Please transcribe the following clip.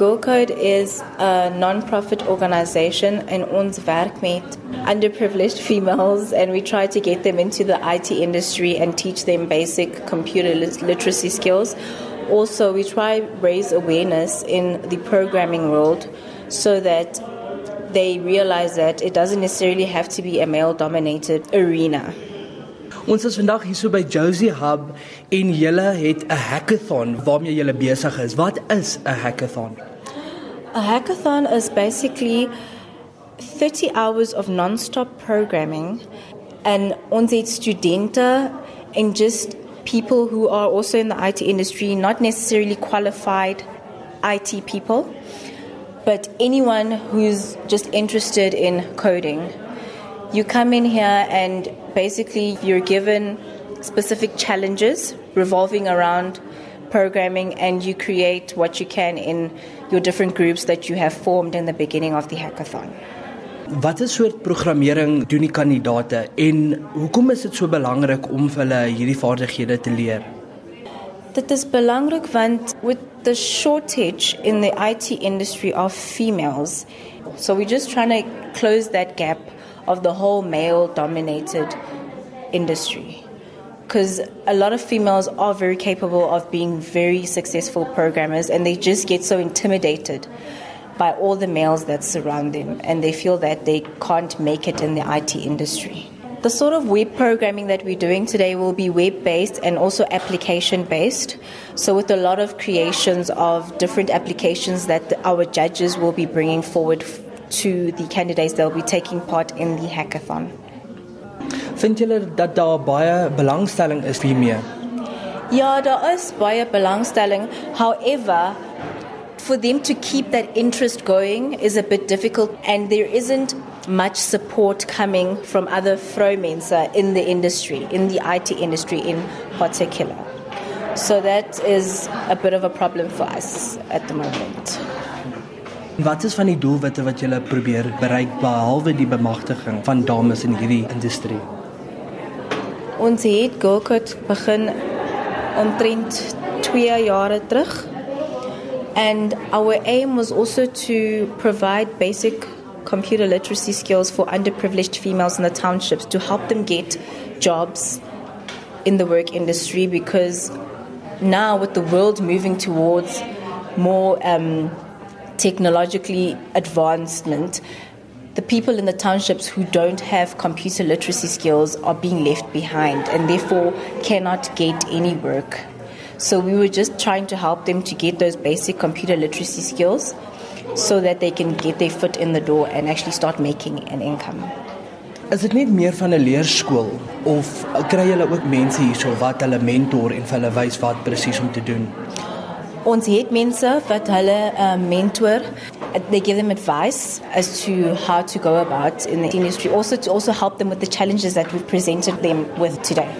Girl Code is a non-profit organization and ons werk met underprivileged females and we try to get them into the IT industry and teach them basic computer literacy skills. Also, we try to raise awareness in the programming world so that they realize that it doesn't necessarily have to be a male dominated arena. Ons is vandag hier so by Josie Hub en julle het 'n hackathon waarmee julle besig is. Wat is 'n hackathon? A hackathon is basically 30 hours of non-stop programming and ons het studente and just people who are also in the IT industry, not necessarily qualified IT people, but anyone who's just interested in coding. You come in here and basically you're given specific challenges revolving around programming and you create what you can in your different groups that you have formed in the beginning of the hackathon. Watter soort programmering doen die kandidate en hoekom is dit so belangrik om vir hulle hierdie vaardighede te leer? Dit is belangrik want with the shortage in the IT industry of females so we're just trying to close that gap of the whole male dominated industry. Because a lot of females are very capable of being very successful programmers and they just get so intimidated by all the males that surround them and they feel that they can't make it in the IT industry. The sort of web programming that we're doing today will be web based and also application based. So, with a lot of creations of different applications that our judges will be bringing forward to the candidates that will be taking part in the hackathon. Vind julle dat daar baie belangstelling is hiermee? Ja, daar is baie belangstelling. However, for them to keep that interest going is a bit difficult and there isn't much support coming from other vrouwmense in the industry, in the IT industry in particular. So that is a bit of a problem for us at the moment. Wat is van die doelwitte wat julle probeer bereik behalwe die bemagtiging van dames in hierdie industrie? Ons het Girl Code begin omtrent 2 jare terug. And our aim was also to provide basic computer literacy skills for underprivileged females in the townships to help them get jobs in the work industry because now with the world moving towards more um, technologically advancement, the people in the townships who don't have computer literacy skills are being left behind and therefore cannot get any work. So we were just trying to help them to get those basic computer literacy skills so that they can get their foot in the door and actually start making an income. Is dit net meer van 'n leerskool of kry julle ook mense hierso wat hulle mentor en vir hulle wys wat presies om te doen? Ons het mense wat hulle uh, mentor. Uh, they give them advice as to how to go about in the industry. Also to also help them with the challenges that we've presented them with today.